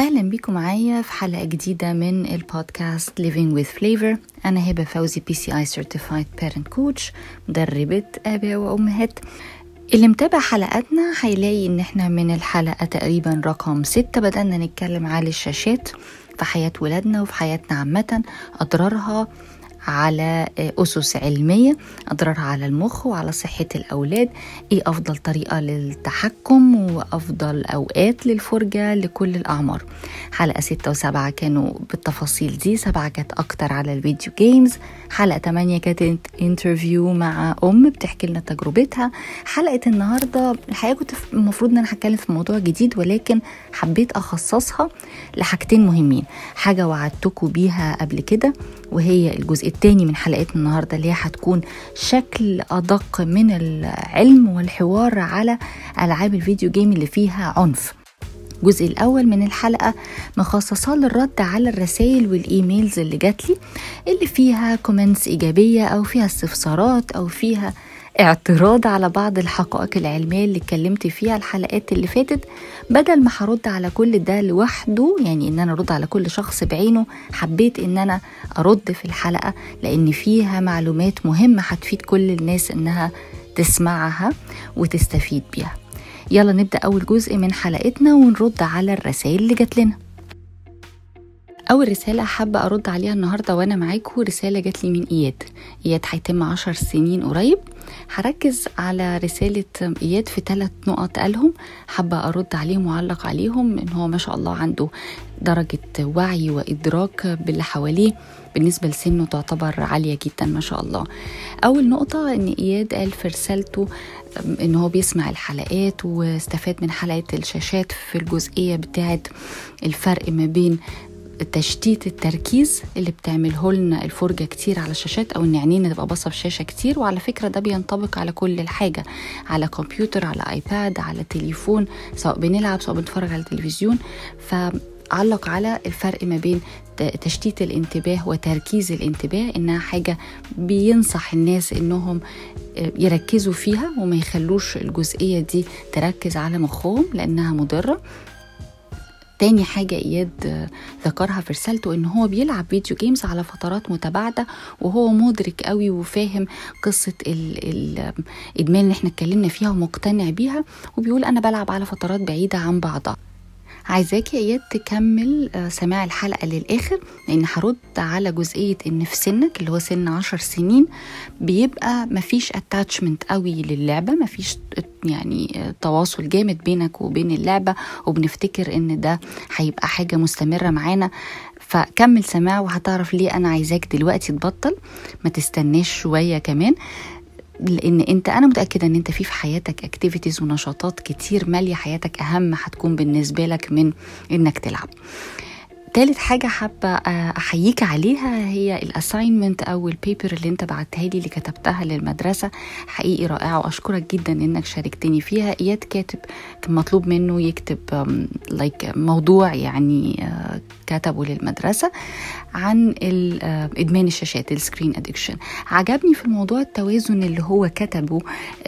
أهلا بيكم معايا في حلقة جديدة من ال podcast Living with Flavor. أنا هبة فوزي PCI Certified Parent Coach مدربة آباء وأمهات. اللي متابع حلقاتنا هيلاقي إن إحنا من الحلقة تقريبا رقم ستة بدأنا نتكلم على الشاشات في حياة ولادنا وفي حياتنا عامة أضرارها على أسس علمية أضرارها على المخ وعلى صحة الأولاد. إيه أفضل طريقة للتحكم وأفضل أوقات للفرجة لكل الأعمار؟ حلقة ستة وسبعة كانوا بالتفاصيل دي. سبعة كانت أكتر على ال video games حلقة تمانية كانت interview مع أم بتحكي لنا تجربتها. حلقة النهاردة الحقيقة كنت المفروض إن أنا هتكلم في موضوع جديد ولكن حبيت أخصصها لحاجتين مهمين. حاجة وعدتكم بيها قبل كده وهي الجزء التاني من حلقتنا النهارده اللي هي هتكون شكل أدق من العلم والحوار على ألعاب ال video game اللي فيها عنف. الجزء الأول من الحلقة مخصصة للرد على الرسائل وال emails اللي جات لي اللي فيها comments إيجابية أو فيها استفسارات أو فيها اعتراض على بعض الحقائق العلمية اللي اتكلمت فيها الحلقات اللي فاتت بدل ما هرد على كل ده لوحده يعني إن أنا أرد على كل شخص بعينه حبيت إن أنا أرد في الحلقة لأن فيها معلومات مهمة هتفيد كل الناس إنها تسمعها وتستفيد بيها. يلا نبدأ أول جزء من حلقتنا ونرد على الرسائل اللي جات لنا. أول رسالة حابة أرد عليها النهاردة وأنا معاكم رسالة جات لي من إياد. إياد هيتم عشر سنين قريب. هركز على رسالة إياد في ثلاث نقط قالهم. حابة أرد عليهم وأعلق عليهم إن هو ما شاء الله عنده درجة وعي وإدراك باللي حواليه. بالنسبة لسنه تعتبر عالية جدا ما شاء الله. أول نقطة إن إياد قال في رسالته إن هو بيسمع الحلقات واستفاد من حلقة الشاشات في الجزئية بتاعة الفرق ما بين تشتيت التركيز اللي بتعمله لنا الفرجة كتير على الشاشات أو إن عينينا تبقى باصة في شاشة كتير وعلى فكرة ده بينطبق على كل الحاجة على كمبيوتر على آيباد على تليفون سواء بنلعب سواء بنتفرج على التلفزيون. فعلق على الفرق ما بين تشتيت الانتباه وتركيز الانتباه إنها حاجة بينصح الناس إنهم يركزوا فيها وما يخلوش الجزئية دي تركز على مخهم لأنها مضرة. تاني حاجة إياد ذكرها في رسالته إن هو بيلعب فيديو جيمز على فترات متباعدة وهو مدرك قوي وفاهم قصة الإدمان اللي إحنا اتكلمنا فيها ومقتنع بيها وبيقول أنا بلعب على فترات بعيدة عن بعضها. عايزاك يا اياد تكمل سماع الحلقة للآخر لأن هرد على جزئية إن في سنك اللي هو سن عشر سنين بيبقى مفيش attachment قوي للعبة مفيش يعني تواصل جامد بينك وبين اللعبة وبنفتكر إن ده هيبقى حاجة مستمرة معانا. فكمل سماع وهتعرف ليه أنا عايزاك دلوقتي تبطل. ما تستناش شوية كمان. لأن أنت أنا متأكدة إن أنت في في حياتك activities ونشاطات كتير مالية حياتك أهم هتكون بالنسبة لك من إنك تلعب. تالت حاجة حابة أحييك عليها هي ال assignment أو ال paper اللي أنت بعتها لي اللي كتبتها للمدرسة. حقيقي رائعة وأشكرك جدا إنك شاركتني فيها. إياد كاتب كان مطلوب منه يكتب like موضوع يعني كتبه للمدرسة عن إدمان الشاشات ال screen addiction عجبني في الموضوع التوازن اللي هو كتبه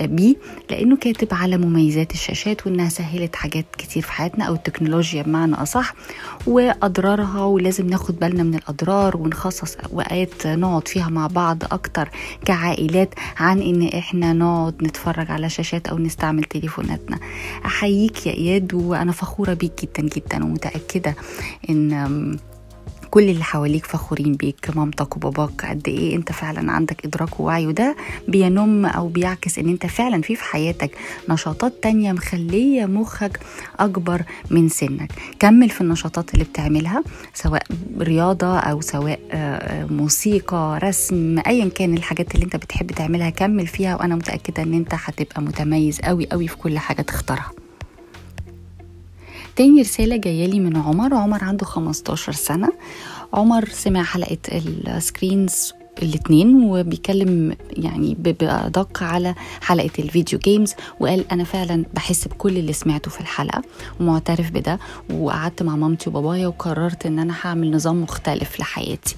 بيه لأنه كاتب على مميزات الشاشات وإنها سهلت حاجات كتير في حياتنا أو التكنولوجيا بمعنى أصح وأضرار اضرارها ولازم ناخد بالنا من الأضرار ونخصص اوقات نقعد فيها مع بعض أكتر كعائلات عن إن إحنا نقعد نتفرج على شاشات أو نستعمل تليفوناتنا. أحييك يا إياد وأنا فخورة بيك جدا جدا ومتأكدة إن كل اللي حواليك فخورين بيك مامتك وباباك قد إيه أنت فعلا عندك إدراك ووعي وده بينم أو بيعكس إن أنت فعلا في في حياتك نشاطات تانية مخلية مخك أكبر من سنك. كمل في النشاطات اللي بتعملها سواء رياضة أو سواء موسيقى رسم ايا كان الحاجات اللي أنت بتحب تعملها كمل فيها وأنا متأكدة إن أنت هتبقى متميز قوي قوي في كل حاجة تختارها. تاني رسالة جاية من عمر. عمر عنده 15 سنة. عمر سمع حلقة ال screens الاثنين وبيتكلم يعني بأدق على حلقة ال video games وقال أنا فعلا بحس بكل اللي سمعته في الحلقة ومعترف بده وقعدت مع مامتي وبابايا وقررت إن أنا هعمل نظام مختلف لحياتي.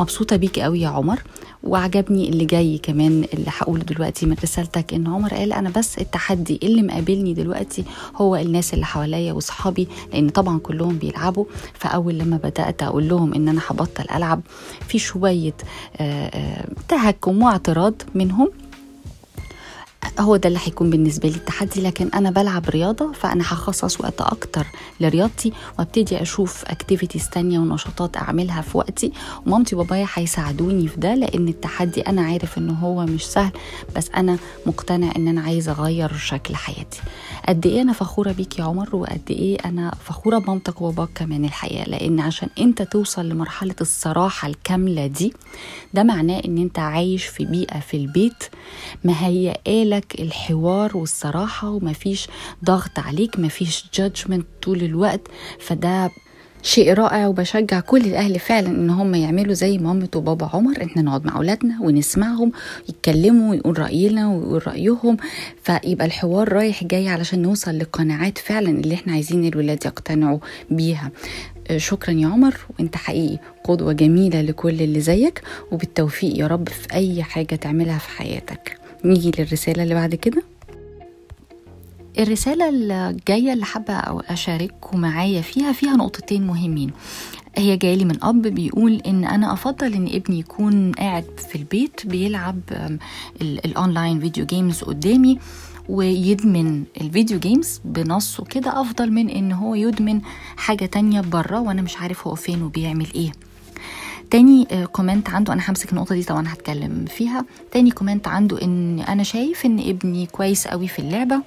مبسوطة بيك قوي يا عمر وعجبني اللي جاي كمان اللي هقوله دلوقتي من رسالتك إن عمر قال أنا بس التحدي اللي مقابلني دلوقتي هو الناس اللي حواليا واصحابي لأن طبعا كلهم بيلعبوا فأول لما بدأت أقول لهم إن أنا هبطل ألعب في شوية تهكم واعتراض منهم. هو ده اللي هيكون بالنسبة لي التحدي لكن أنا بلعب رياضة فأنا هخصص وقت أكتر لرياضتي وأبتدي أشوف اكتيفيتيز تانية ونشاطات أعملها في وقتي. ومامتي وبابايا هيساعدوني في ده لأن التحدي أنا عارف ان هو مش سهل بس أنا مقتنع إن أنا عايزة أغير شكل حياتي. قد إيه أنا فخورة بيك يا عمر وقد إيه أنا فخورة بمامتك وباباك كمان الحقيقة؟ لأن عشان أنت توصل لمرحلة الصراحة الكاملة دي ده معناه إن أنت عايش في بيئة في البيت مهيئه لك الحوار والصراحة ومفيش ضغط عليك مفيش جادجمنت طول الوقت. فده شيء رائع وبشجع كل الأهل فعلا إن هم يعملوا زي مامة وبابا عمر إحنا نقعد مع أولادنا ونسمعهم يتكلموا ويقول رأينا ويقول رأيهم. فيبقى الحوار رايح جاي علشان نوصل لقناعات فعلا اللي إحنا عايزين الولاد يقتنعوا بيها. شكرا يا عمر وأنت حقيقي قدوة جميلة لكل اللي زيك وبالتوفيق يا رب في أي حاجة تعملها في حياتك. نيجي للرسالة اللي بعد كده. الرسالة الجاية اللي حابة أشارككم معايا فيها فيها نقطتين مهمين. هي جايلي من أب بيقول إن أنا أفضل إن ابني يكون قاعد في البيت بيلعب ال online video games قدامي ويدمن ال video games بنصه كده أفضل من إن هو يدمن حاجة تانية بره وأنا مش عارف هو فين وبيعمل إيه. تاني comment عنده أنا همسك النقطة دي طبعا هتكلم فيها. تاني comment عنده إن أنا شايف إن ابني كويس قوي في اللعبة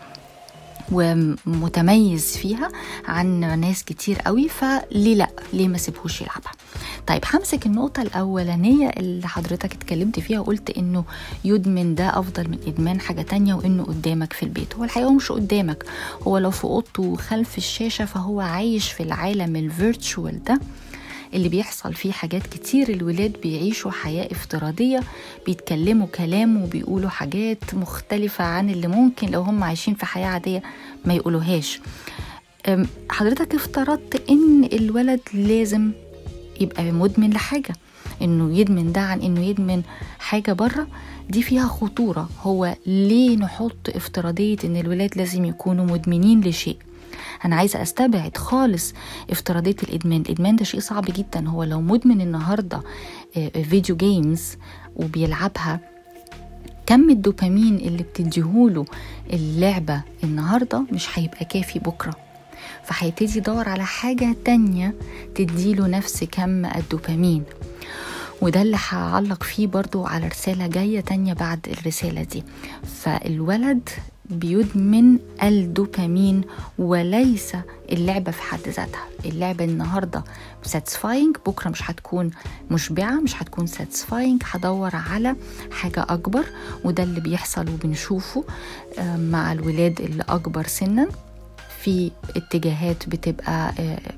ومتميز فيها عن ناس كتير قوي فليه لأ؟ ليه ما سيبهوش يلعبها؟ طيب همسك النقطة الأولانية اللي حضرتك اتكلمت فيها وقلت إنه يدمن ده أفضل من إدمان حاجة تانية وإنه قدامك في البيت. هو الحقيقة مش قدامك هو لو في أوضته خلف الشاشة فهو عايش في العالم الفيرتشوال ده. اللي بيحصل فيه حاجات كتير الولاد بيعيشوا حياة افتراضية بيتكلموا كلام وبيقولوا حاجات مختلفة عن اللي ممكن لو هم عايشين في حياة عادية ما يقولوهاش. حضرتك افترضت إن الولد لازم يبقى مدمن لحاجة إنه يدمن ده عن إنه يدمن حاجة بره دي فيها خطورة. هو ليه نحط افتراضية إن الولاد لازم يكونوا مدمنين لشيء؟ أنا عايزة أستبعد خالص افتراضية الإدمان. الإدمان ده شيء صعب جدا. هو لو مدمن النهارده فيديو جيمز وبيلعبها كم الدوبامين اللي بتديهوله اللعبة النهاردة مش هيبقى كافي بكرة. فهيبتدي يدور على حاجة تانية تديله نفس كم الدوبامين. وده اللي هعلق فيه برضو على رسالة جاية تانية بعد الرسالة دي. فالولد بيدمن الدوبامين وليس اللعبة في حد ذاتها. اللعبة النهاردة satisfying بكرة مش هتكون مشبعة مش هتكون satisfying هدور على حاجة أكبر وده اللي بيحصل وبنشوفه مع الولاد اللي أكبر سنا. في اتجاهات بتبقى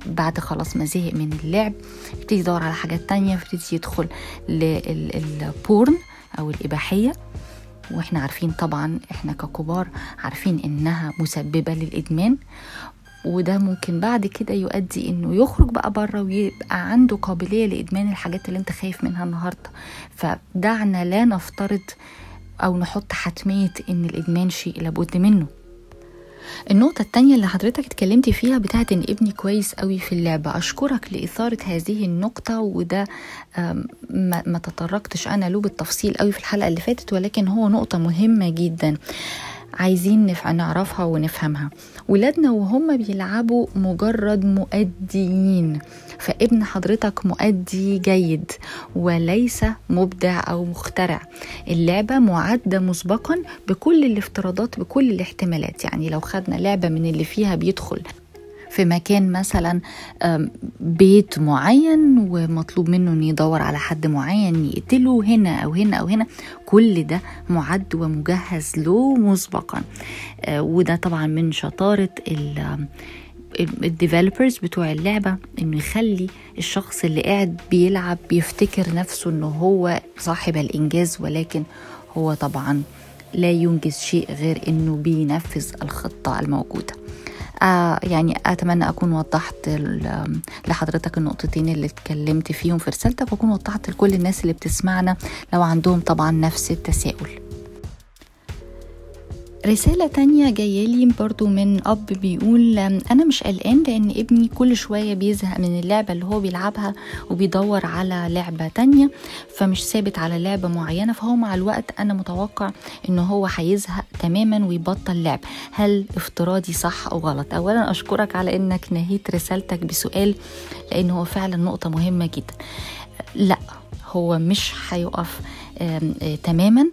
بعد خلاص ما زهق من اللعب يبتدي يدور على حاجات تانية يبتدي يدخل للبورن أو الإباحية. وإحنا عارفين طبعا إحنا ككبار عارفين إنها مسببة للإدمان. وده ممكن بعد كده يؤدي إنه يخرج بقى بره ويبقى عنده قابلية لإدمان الحاجات اللي أنت خايف منها النهارده. فدعنا لا نفترض أو نحط حتمية إن الإدمان شيء لابد منه. النقطة التانية اللي حضرتك اتكلمتي فيها بتاعت إن ابني كويس قوي في اللعبة. أشكرك لإثارة هذه النقطة وده ما, ما تطرقتش أنا له بالتفصيل قوي في الحلقة اللي فاتت ولكن هو نقطة مهمة جدا. عايزين. نعرفها ونفهمها. ولادنا وهم بيلعبوا مجرد مؤديين. فابن حضرتك مؤدي جيد وليس مبدع أو مخترع. اللعبة معدة مسبقا بكل الافتراضات بكل الاحتمالات. يعني لو خدنا لعبة من اللي فيها بيدخل في مكان مثلا بيت معين ومطلوب منه إنه يدور على حد معين يقتله هنا أو هنا أو هنا كل ده معد ومجهز له مسبقا. وده طبعا من شطارة الديفلوبرز بتوع اللعبة إنه يخلي الشخص اللي قاعد بيلعب بيفتكر نفسه إنه هو صاحب الإنجاز ولكن هو طبعا لا ينجز شيء غير إنه بينفذ الخطة الموجودة. آه يعني أتمنى أكون وضحت لحضرتك النقطتين اللي اتكلمت فيهم في رسالتك وأكون وضحت لكل الناس اللي بتسمعنا لو عندهم طبعا نفس التساؤل. رسالة تانية جاية لي برضو من أب بيقول أنا مش قلقان لأن ابني كل شوية بيزهق من اللعبة اللي هو بيلعبها وبيدور على لعبة تانية فمش ثابت على لعبة معينة فهو مع الوقت أنا متوقع إن هو هيزهق تماما ويبطل لعب. هل افتراضي صح أو غلط؟ أولا أشكرك على إنك نهيت رسالتك بسؤال لأن هو فعلا نقطة مهمة جدا. لأ هو مش هيقف تماما.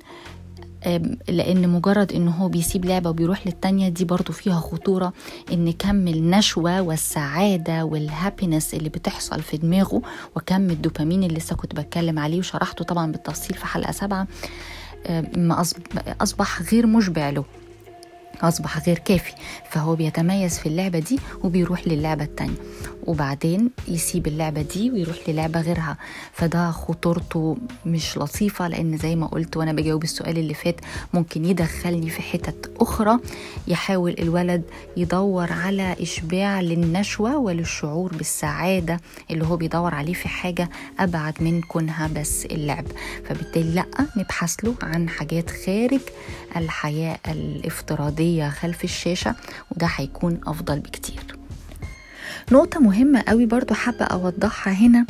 لأن مجرد إن هو بيسيب لعبة وبيروح للتانية دي برضو فيها خطورة إن كم النشوة والسعادة وال happiness اللي بتحصل في دماغه وكم الدوبامين اللي لسه كنت بتكلم عليه وشرحته طبعا بالتفصيل في حلقة سبعه أصبح غير مشبع له. أصبح غير كافي فهو بيتميز في اللعبة دي وبيروح للعبة التانية. وبعدين يسيب اللعبة دي ويروح للعبة غيرها. فده خطورته مش لطيفة لأن زي ما قلت وأنا بجاوب السؤال اللي فات ممكن يدخلني في حتت أخرى. يحاول الولد يدور على إشباع للنشوة وللشعور بالسعادة اللي هو بيدور عليه في حاجة أبعد من كونها بس اللعب. فبالتالي لأ نبحث له عن حاجات خارج الحياة الافتراضية. خلف الشاشة وده هيكون أفضل بكتير. نقطة مهمة قوي برضو حابة أوضحها هنا.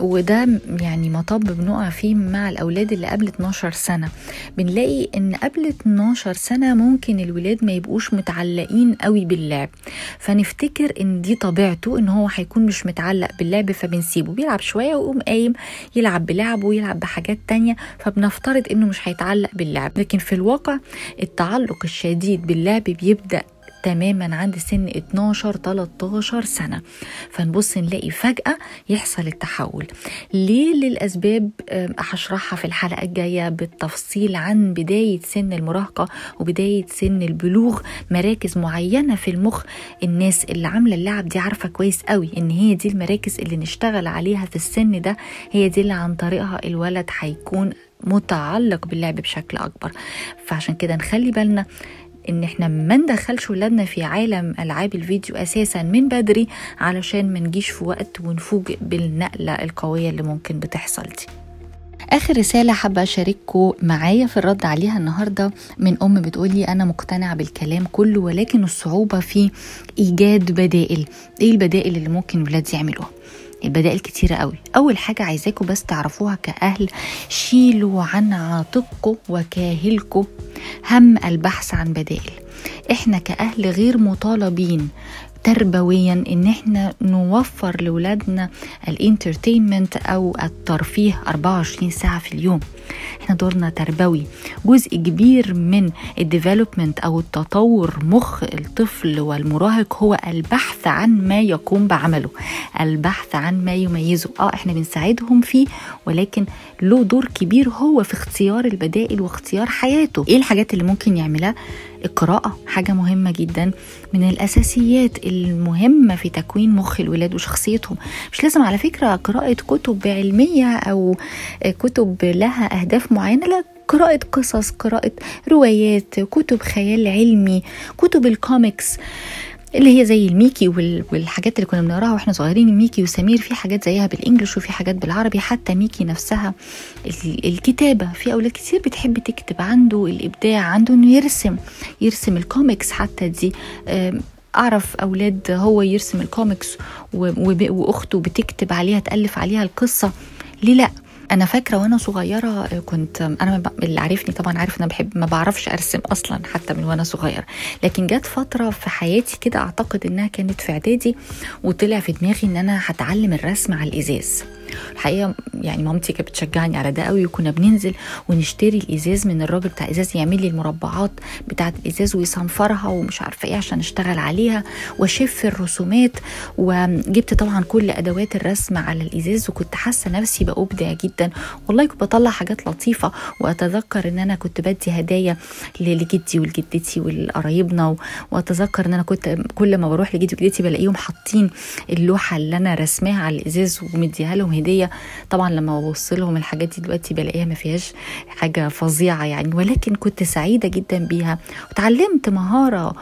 وده يعني مطب بنقع فيه مع الأولاد اللي قبل 12 سنة. بنلاقي إن قبل 12 سنة ممكن الولاد ما يبقوش متعلقين قوي باللعب. فنفتكر إن دي طبيعته إن هو هيكون مش متعلق باللعب فبنسيبه. بيلعب شوية ويقوم قايم يلعب بلعبه ويلعب بحاجات تانية فبنفترض إنه مش هيتعلق باللعب. لكن في الواقع التعلق الشديد باللعب بيبدأ تماما عند سن 12 13 سنة. فنبص نلاقي فجأة يحصل التحول. ليه للأسباب؟ هشرحها في الحلقة الجاية بالتفصيل عن بداية سن المراهقة وبداية سن البلوغ. مراكز معينة في المخ الناس اللي عاملة اللعب دي عارفة كويس قوي إن هي دي المراكز اللي نشتغل عليها في السن ده. هي دي اللي عن طريقها الولد هيكون متعلق باللعب بشكل أكبر. فعشان كده نخلي بالنا إن إحنا ما ندخلش ولادنا في عالم ألعاب الفيديو أساسا من بدري علشان ما نجيش في وقت ونفوجئ بالنقلة القوية اللي ممكن بتحصل دي. آخر رسالة حابة أشارككم معايا في الرد عليها النهاردة من أم بتقولي أنا مقتنعة بالكلام كله ولكن الصعوبة في إيجاد بدائل. إيه البدائل اللي ممكن الولاد يعملوها؟ البدائل كتيرة قوي. أول حاجة عايزاكم بس تعرفوها كأهل شيلوا عن عاتقكم وكاهلكم هم البحث عن بدائل. إحنا كأهل غير مطالبين تربويا إن إحنا نوفر لاولادنا ال entertainment أو الترفيه 24 ساعة في اليوم. إحنا دورنا تربوي. جزء كبير من ال development أو التطور مخ الطفل والمراهق هو البحث عن ما يقوم بعمله البحث عن ما يميزه. آه إحنا بنساعدهم فيه ولكن له دور كبير هو في اختيار البدائل واختيار حياته. إيه الحاجات اللي ممكن يعملها؟ القراءة حاجة مهمة جدا من الأساسيات المهمة في تكوين مخ الولاد وشخصيتهم. مش لازم على فكرة قراءة كتب علمية أو كتب لها أهداف معينة لا قراءة قصص قراءة روايات كتب خيال علمي كتب الكوميكس اللي هي زي الميكي والحاجات اللي كنا بنقراها وإحنا صغيرين. ميكي وسمير في حاجات زيها بال English وفي حاجات بالعربي. حتى ميكي نفسها الكتابة. في أولاد كتير بتحب تكتب عنده الإبداع عنده إنه يرسم يرسم الكوميكس حتى دي أعرف أولاد هو يرسم الكوميكس وأخته بتكتب عليها تألف عليها القصة. ليه لأ؟ أنا فاكرة وأنا صغيرة كنت أنا اللي عارفني طبعا عارف أنا بحب ما بعرفش أرسم أصلا حتى من وأنا صغيرة. لكن جت فترة في حياتي كده أعتقد إنها كانت في إعدادي وطلع في دماغي إن أنا هتعلم الرسم على الإزاز. الحقيقة يعني مامتي كانت بتشجعني على ده قوي وكنا بننزل ونشتري الإزاز من الراجل بتاع إزاز يعمل لي المربعات بتاعة الإزاز ويصنفرها ومش عارفة إيه عشان أشتغل عليها وأشف الرسومات. وجبت طبعا كل أدوات الرسم على الإزاز وكنت حاسة نفسي بأبدع جدا. والله كنت بطلع حاجات لطيفة وأتذكر إن أنا كنت بدي هدايا لجدي ولجدتي ولقرايبنا وأتذكر إن أنا كنت كل ما بروح لجدي وجدتي بلاقيهم حاطين اللوحة اللي أنا رسماها على الإزاز ومديها لهم. هديه طبعا لما ببص لهم الحاجات دي دلوقتي بلاقيها ما فيهاش حاجة فظيعة يعني ولكن كنت سعيدة جدا بيها. وتعلمت مهارة.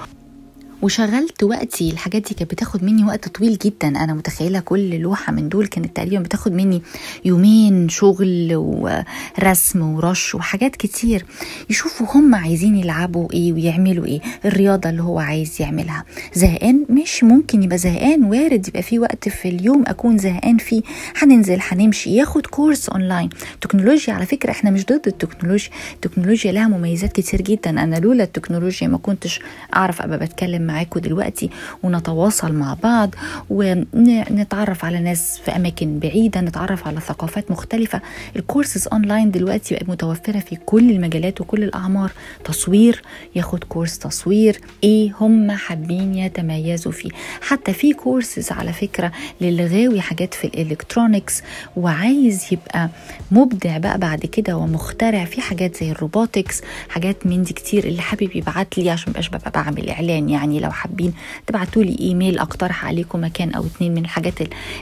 وشغلت وقتي. الحاجات دي كانت بتاخد مني وقت طويل جدا. أنا متخيلة كل لوحة من دول كانت تقريبا بتاخد مني يومين شغل ورسم ورش وحاجات كتير. يشوفوا هم عايزين يلعبوا إيه ويعملوا إيه. الرياضة اللي هو عايز يعملها. زهقان؟ مش ممكن يبقى زهقان. وارد يبقى في وقت في اليوم أكون زهقان فيه. هننزل هنمشي. ياخد كورس اونلاين تكنولوجيا على فكرة إحنا مش ضد التكنولوجيا. التكنولوجيا لها مميزات كتير جدا. أنا لولا التكنولوجيا ما كنتش أعرف أبقى بتكلم معاكم دلوقتي ونتواصل مع بعض ونتعرف على ناس في أماكن بعيدة نتعرف على ثقافات مختلفة. ال courses online دلوقتي بقت متوفرة في كل المجالات وكل الأعمار. تصوير ياخد course تصوير. إيه هم حابين يتميزوا فيه؟ حتى في كورسز على فكرة للي غاوي حاجات في ال electronics وعايز يبقى مبدع بقى بعد كده ومخترع في حاجات زي ال robotics حاجات من دي كتير اللي حابب يبعت لي عشان مبقاش ببقى بعمل إعلان يعني. لو حابين تبعتوا لي إيميل أقترح عليكم مكان أو اتنين من الحاجات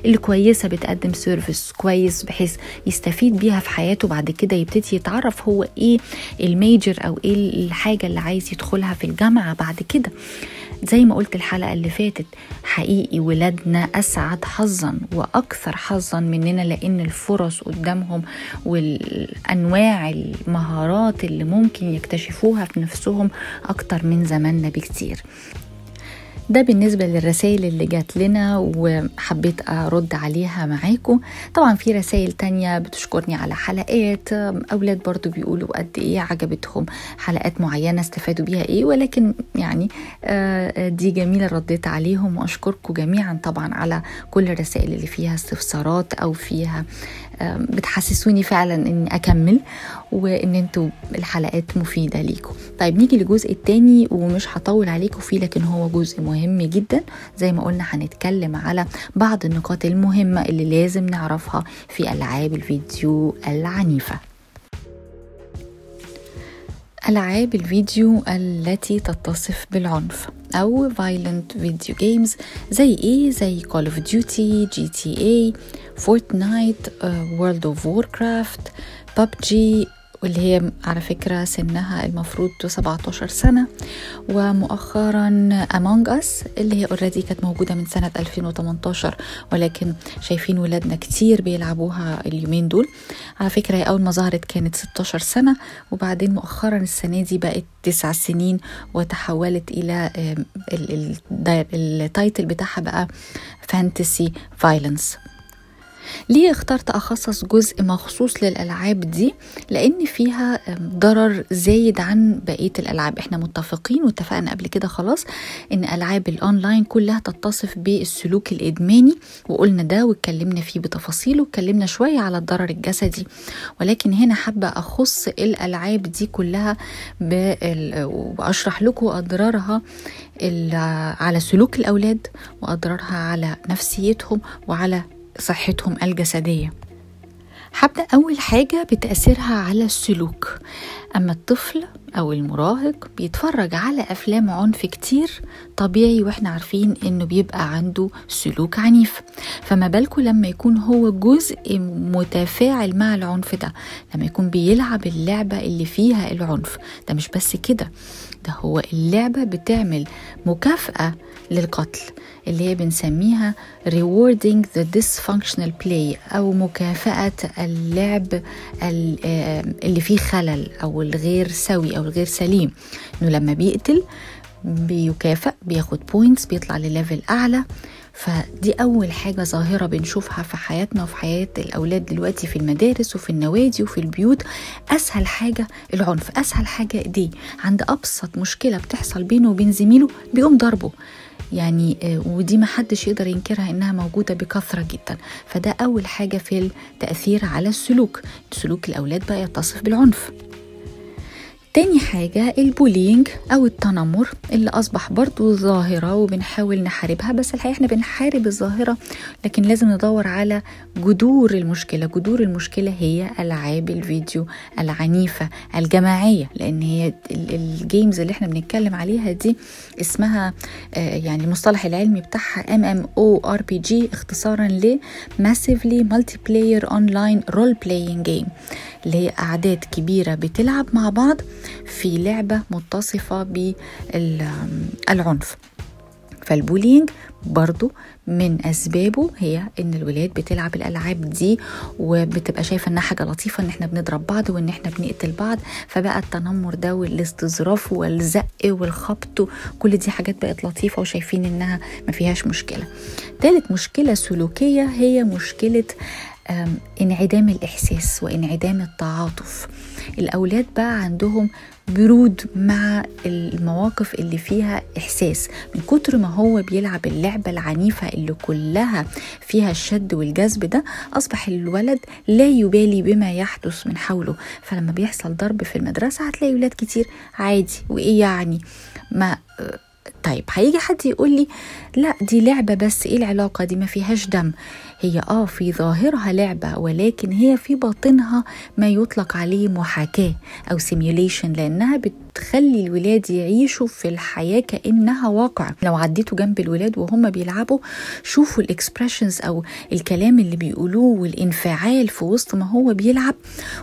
اللي كويسه بتقدم service كويس بحيث يستفيد بيها في حياته بعد كده يبتدي يتعرف هو إيه ال major أو إيه الحاجة اللي عايز يدخلها في الجامعة بعد كده. زي ما قلت الحلقة اللي فاتت حقيقي ولادنا أسعد حظا وأكثر حظا مننا لأن الفرص قدامهم والأنواع المهارات اللي ممكن يكتشفوها في نفسهم أكتر من زماننا بكتير. ده بالنسبة للرسائل اللي جات لنا وحبيت أرد عليها معاكم. طبعا في رسائل تانية بتشكرني على حلقات. أولاد برضو بيقولوا قد إيه عجبتهم حلقات معينة استفادوا بيها إيه ولكن يعني دي جميلة رديت عليهم وأشكركم جميعا طبعا على كل الرسائل اللي فيها استفسارات أو فيها بتحسسوني فعلا إني أكمل وإن أنتوا الحلقات مفيدة ليكم. طيب نيجي للجزء التاني ومش هطول عليكم فيه لكن هو جزء مهم جدا. زي ما قلنا هنتكلم على بعض النقاط المهمة اللي لازم نعرفها في ألعاب الفيديو العنيفة. ألعاب الفيديو التي تتصف بالعنف أو violent video games زي إيه؟ زي Call of Duty, GTA, Fortnite, uh, World of Warcraft, PUBG واللي هي على فكرة سنها المفروض 17 سنة ومؤخرا Among Us اللي هي اوريدي كانت موجودة من سنة 2018 ولكن شايفين ولادنا كتير بيلعبوها اليومين دول. على فكرة هي أول ما ظهرت كانت 16 سنة وبعدين مؤخرا السنة دي بقت تسع سنين وتحولت إلى ال title بتاعها بقى fantasy violence ليه اخترت أخصص جزء مخصوص للألعاب دي؟ لأن فيها ضرر زايد عن بقية الألعاب. إحنا متفقين واتفقنا قبل كده خلاص إن ألعاب الأونلاين كلها تتصف بالسلوك الإدماني وقلنا ده واتكلمنا فيه بتفاصيل واتكلمنا شوية على الضرر الجسدي. ولكن هنا حابة أخص الألعاب دي كلها وأشرح لكم أضرارها على سلوك الأولاد وأضرارها على نفسيتهم وعلى صحتهم الجسدية. هبدأ أول حاجة بتأثيرها على السلوك. أما الطفل أو المراهق بيتفرج على أفلام عنف كتير طبيعي وإحنا عارفين إنه بيبقى عنده سلوك عنيف. فما بالكم لما يكون هو جزء متفاعل مع العنف ده لما يكون بيلعب اللعبة اللي فيها العنف. ده مش بس كده ده هو اللعبة بتعمل مكافأة للقتل. اللي هي بنسميها rewarding the dysfunctional play أو مكافأة اللعب اللي فيه خلل أو الغير سوي أو الغير سليم. إنه لما بيقتل بيكافئ بياخد points بيطلع ل level أعلى. فدي أول حاجة ظاهرة بنشوفها في حياتنا وفي حياة الأولاد دلوقتي في المدارس وفي النوادي وفي البيوت. أسهل حاجة العنف أسهل حاجة دي. عند أبسط مشكلة بتحصل بينه وبين زميله بيقوم ضربه. يعني ودي ما حدش يقدر ينكرها إنها موجودة بكثرة جدا. فده أول حاجة في التأثير على السلوك. سلوك الأولاد بقى يتصف بالعنف. تاني حاجة البولينج أو التنمر اللي أصبح برضو ظاهرة وبنحاول نحاربها بس الحقيقة إحنا بنحارب الظاهرة لكن لازم ندور على جذور المشكلة. جذور المشكلة هي ألعاب الفيديو العنيفة الجماعية لأن هي الجيمز اللي إحنا بنتكلم عليها دي اسمها يعني المصطلح العلمي بتاعها MMORPG اختصارا ل Massively Multiplayer Online Role Playing Game. اللي هي أعداد كبيرة بتلعب مع بعض في لعبة متصفة بالعنف فالبولينج برضو من أسبابه هي إن الولاد بتلعب الألعاب دي وبتبقى شايفة إنها حاجة لطيفة إن إحنا بنضرب بعض وإن إحنا بنقتل بعض. فبقى التنمر ده والاستظراف والزق والخبط كل دي حاجات بقت لطيفة وشايفين إنها ما فيهاش مشكلة. تالت مشكلة سلوكية هي مشكلة انعدام الإحساس وانعدام التعاطف. الأولاد بقى عندهم برود مع المواقف اللي فيها إحساس. من كتر ما هو بيلعب اللعبة العنيفة اللي كلها فيها الشد والجذب ده أصبح الولد لا يبالي بما يحدث من حوله. فلما بيحصل ضرب في المدرسة هتلاقي ولاد كتير عادي. وإيه يعني؟ ما طيب هيجي حد يقول لي لا دي لعبة بس إيه العلاقة دي؟ ما فيهاش دم. هي آه في ظاهرها لعبة ولكن هي في باطنها ما يطلق عليه محاكاة أو simulation لأنها بتخلي الولاد يعيشوا في الحياة كأنها واقع. لو عديتوا جنب الولاد وهم بيلعبوا شوفوا ال expressions أو الكلام اللي بيقولوه والانفعال في وسط ما هو بيلعب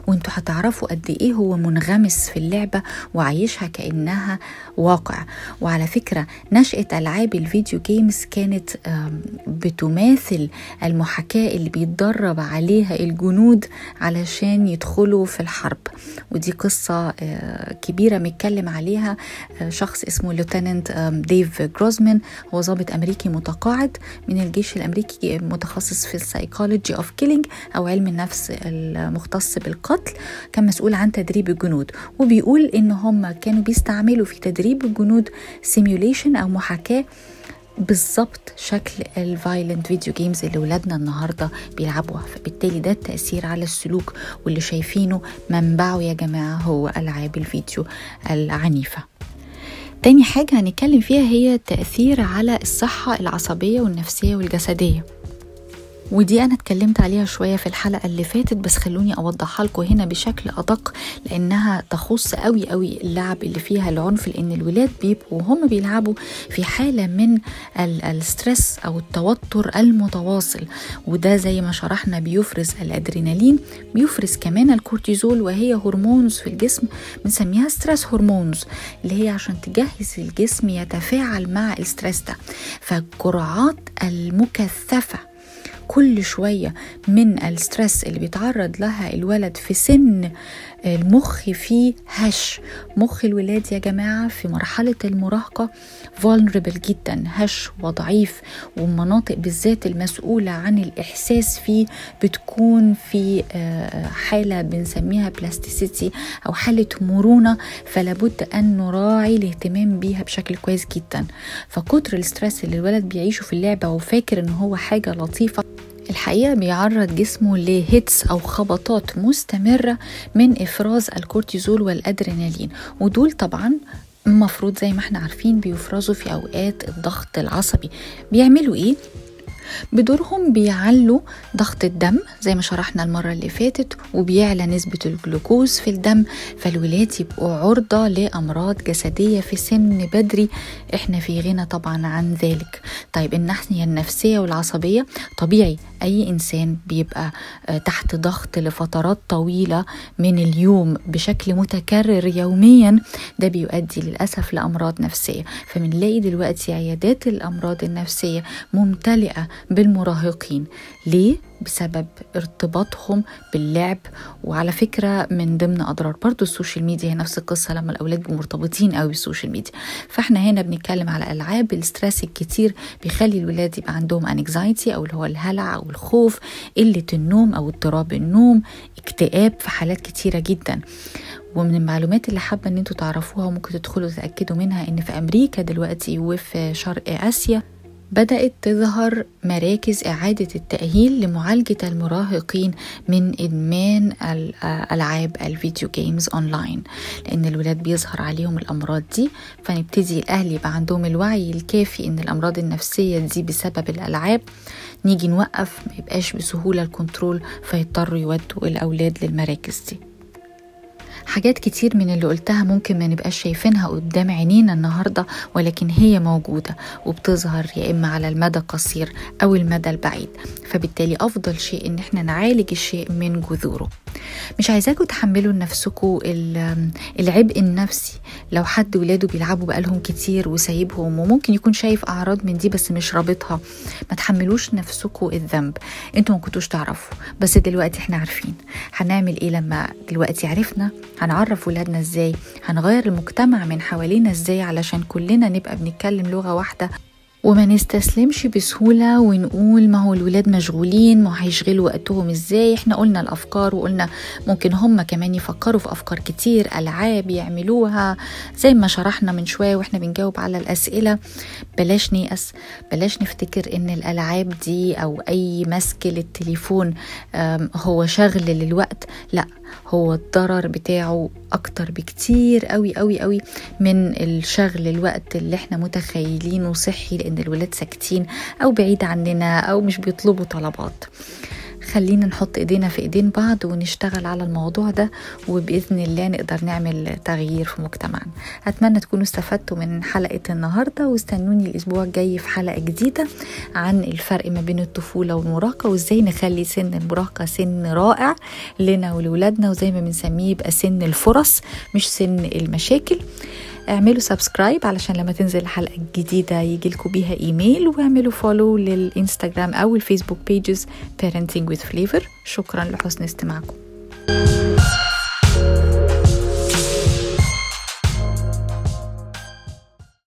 وانتوا هتعرفوا قد إيه هو منغمس في اللعبة وعايشها كأنها واقع. وعلى فكرة نشأة ألعاب ال video games كانت بتماثل المحاكاة اللي بيتدرب عليها الجنود علشان يدخلوا في الحرب. ودي قصة كبيرة متكلم عليها شخص اسمه Lieutenant ديف جروزمان. هو ضابط أمريكي متقاعد من الجيش الأمريكي متخصص في ال psychology of killing أو علم النفس المختص بالقتل كان مسؤول عن تدريب الجنود. وبيقول إن هم كانوا بيستعملوا في تدريب الجنود simulation أو محاكاة بالظبط شكل ال violent video games اللي ولادنا النهارده بيلعبوها. فبالتالي ده التاثير على السلوك واللي شايفينه منبعه يا جماعة هو ألعاب الفيديو العنيفة. تاني حاجة هنتكلم فيها هي التأثير على الصحة العصبية والنفسية والجسدية. ودي أنا اتكلمت عليها شوية في الحلقة اللي فاتت بس خلوني أوضحها لكم هنا بشكل أدق لأنها تخص قوي قوي اللعب اللي فيها العنف لأن الولاد بيبقوا وهم بيلعبوا في حالة من ال stress أو التوتر المتواصل. وده زي ما شرحنا بيفرز الأدرينالين بيفرز كمان الكورتيزول وهي hormones في الجسم بنسميها stress hormones اللي هي عشان تجهز الجسم يتفاعل مع ال stress ده. فالجرعات المكثفة كل شوية من ال stress اللي بيتعرض لها الولد في سن المخ فيه هش. مخ الولاد يا جماعة في مرحلة المراهقة vulnerable جدا. هش وضعيف. والمناطق بالذات المسؤولة عن الإحساس فيه بتكون في حالة بنسميها plasticity أو حالة مرونة. فلابد أن نراعي الاهتمام بيها بشكل كويس جدا. فكتر ال stress اللي الولد بيعيشه في اللعبة وفاكر إن هو حاجة لطيفة الحقيقة بيعرض جسمه ل hits أو خبطات مستمرة من إفراز الكورتيزول والأدرينالين. ودول طبعا المفروض زي ما إحنا عارفين بيفرزوا في أوقات الضغط العصبي. بيعملوا إيه؟ بدورهم بيعلوا ضغط الدم زي ما شرحنا المرة اللي فاتت وبيعلى نسبة الجلوكوز في الدم فالولاد يبقوا عرضة لأمراض جسدية في سن بدري. إحنا في غنى طبعا عن ذلك. طيب الناحية النفسية والعصبية طبيعي أي إنسان بيبقى تحت ضغط لفترات طويلة من اليوم بشكل متكرر يوميا ده بيؤدي للأسف لأمراض نفسية. فبنلاقي دلوقتي عيادات الأمراض النفسية ممتلئة بالمراهقين. ليه؟ بسبب ارتباطهم باللعب. وعلى فكرة من ضمن أضرار برضو ال social media هي نفس القصة لما الأولاد مرتبطين قوي بال social media. فإحنا هنا بنتكلم على ألعاب ال stress الكتير بيخلي الولاد يبقى عندهم anxiety أو اللي هو الهلع أو الخوف قلة النوم أو اضطراب النوم اكتئاب في حالات كتيرة جدا. ومن المعلومات اللي حابة إن أنتوا تعرفوها وممكن تدخلوا تتأكدوا منها إن في أمريكا دلوقتي وفي شرق آسيا بدأت تظهر مراكز إعادة التأهيل لمعالجة المراهقين من إدمان ألعاب ال video games online لأن الولاد بيظهر عليهم الأمراض دي فنبتدي الأهل يبقى عندهم الوعي الكافي إن الأمراض النفسية دي بسبب الألعاب. نيجي نوقف ما يبقاش بسهولة الكنترول فيضطروا يودوا الأولاد للمراكز دي. حاجات كتير من اللي قلتها ممكن ما نبقاش شايفينها قدام عينينا النهاردة ولكن هي موجودة وبتظهر يا إما على المدى القصير أو المدى البعيد. فبالتالي أفضل شيء إن إحنا نعالج الشيء من جذوره. مش عايزاكم تحملوا لنفسكم العبء النفسي. لو حد ولاده بيلعبوا بقالهم كتير وسايبهم وممكن يكون شايف أعراض من دي بس مش رابطها ما تحملوش نفسكم الذنب. أنتوا ما كنتوش تعرفوا بس دلوقتي إحنا عارفين. هنعمل إيه لما دلوقتي عرفنا؟ هنعرف ولادنا إزاي؟ هنغير المجتمع من حوالينا إزاي علشان كلنا نبقى بنتكلم لغة واحدة؟ وما نستسلمش بسهولة ونقول ما هو الولاد مشغولين ما هيشغلوا وقتهم إزاي؟ إحنا قلنا الأفكار وقلنا ممكن هم كمان يفكروا في أفكار كتير ألعاب يعملوها زي ما شرحنا من شوية وإحنا بنجاوب على الأسئلة. بلاش نيأس بلاش نفتكر إن الألعاب دي أو أي مسك للتليفون هو شغل للوقت. لأ هو الضرر بتاعه أكتر بكتير قوي قوي قوي من الشغل الوقت اللي إحنا متخيلينه صحي لأن الولاد ساكتين أو بعيد عننا أو مش بيطلبوا طلبات. خلينا نحط إيدينا في إيدين بعض ونشتغل على الموضوع ده وبإذن الله نقدر نعمل تغيير في مجتمعنا. أتمنى تكونوا استفدتوا من حلقة النهارده واستنوني الأسبوع الجاي في حلقة جديدة عن الفرق ما بين الطفولة والمراهقة وإزاي نخلي سن المراهقة سن رائع لنا ولولادنا وزي ما بنسميه يبقى سن الفرص مش سن المشاكل. اعملوا subscribe علشان لما تنزل الحلقة الجديدة يجي لكم بيها ايميل واعملوا follow للإنستغرام أو الفيسبوك pages parenting with flavor. شكرا لحسن استماعكم.